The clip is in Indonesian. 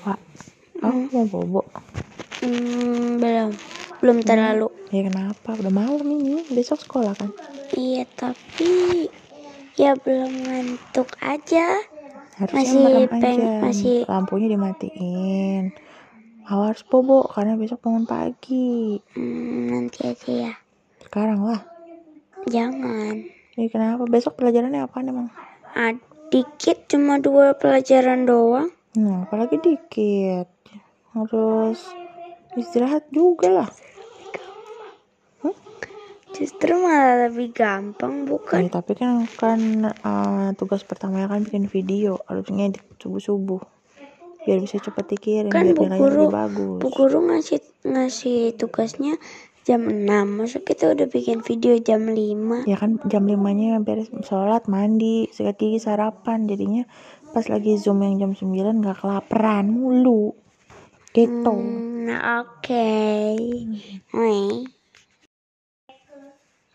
Pak, kamu mau bobo? Hmm, belum. Belum terlalu. Ya kenapa? Udah malam ini, besok sekolah kan? Iya, tapi ya belum ngantuk aja. Harusnya Masih peng- aja. masih- Lampunya dimatiin. Harus bobo karena besok bangun pagi. Hmm, nanti aja ya. Sekarang lah. Jangan. Ya kenapa? Besok pelajarannya apa emang? Ah, dikit cuma dua pelajaran doang. Nah, apalagi dikit. Harus istirahat juga lah. Justru malah lebih gampang, Ya, bukan? tapi kan kan eh, tugas pertamanya kan bikin video, harus ngedit subuh-subuh. Biar bisa cepet dikirim, Kan biar Bu Guru, lebih bagus. Bu Guru ngasih ngasih tugasnya jam 6. Masa kita udah bikin video jam 5? Ya kan jam 5 beres sholat, mandi, sikat gigi, sarapan. Jadinya pas lagi zoom yang jam 9 gak kelaparan mulu. Gitu. Hmm, oke. Nih.